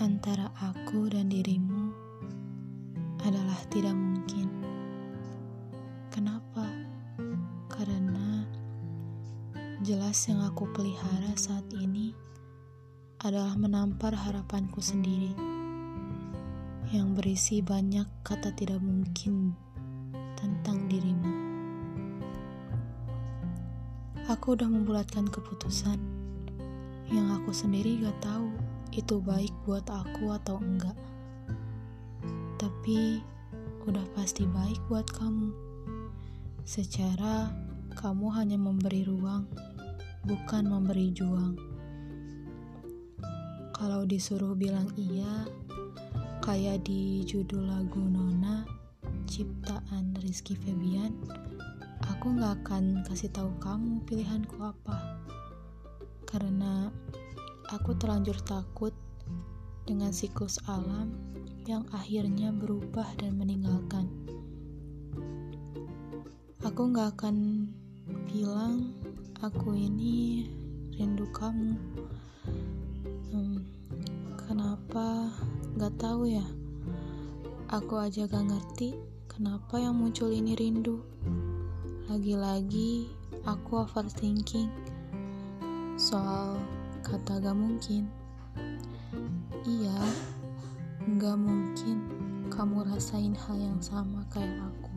antara aku dan dirimu adalah tidak mungkin. Kenapa? Karena jelas yang aku pelihara saat ini adalah menampar harapanku sendiri yang berisi banyak kata tidak mungkin tentang dirimu. Aku udah membulatkan keputusan yang aku sendiri gak tahu itu baik buat aku atau enggak. Tapi udah pasti baik buat kamu. Secara kamu hanya memberi ruang, bukan memberi juang. Kalau disuruh bilang iya, kayak di judul lagu Nona, ciptaan Rizky Febian, aku gak akan kasih tahu kamu pilihanku apa. Aku terlanjur takut dengan siklus alam yang akhirnya berubah dan meninggalkan. Aku gak akan bilang aku ini rindu kamu. Hmm, kenapa? Gak tahu ya. Aku aja gak ngerti kenapa yang muncul ini rindu. Lagi-lagi aku overthinking soal kata gak mungkin. Iya, gak mungkin kamu rasain hal yang sama kayak aku.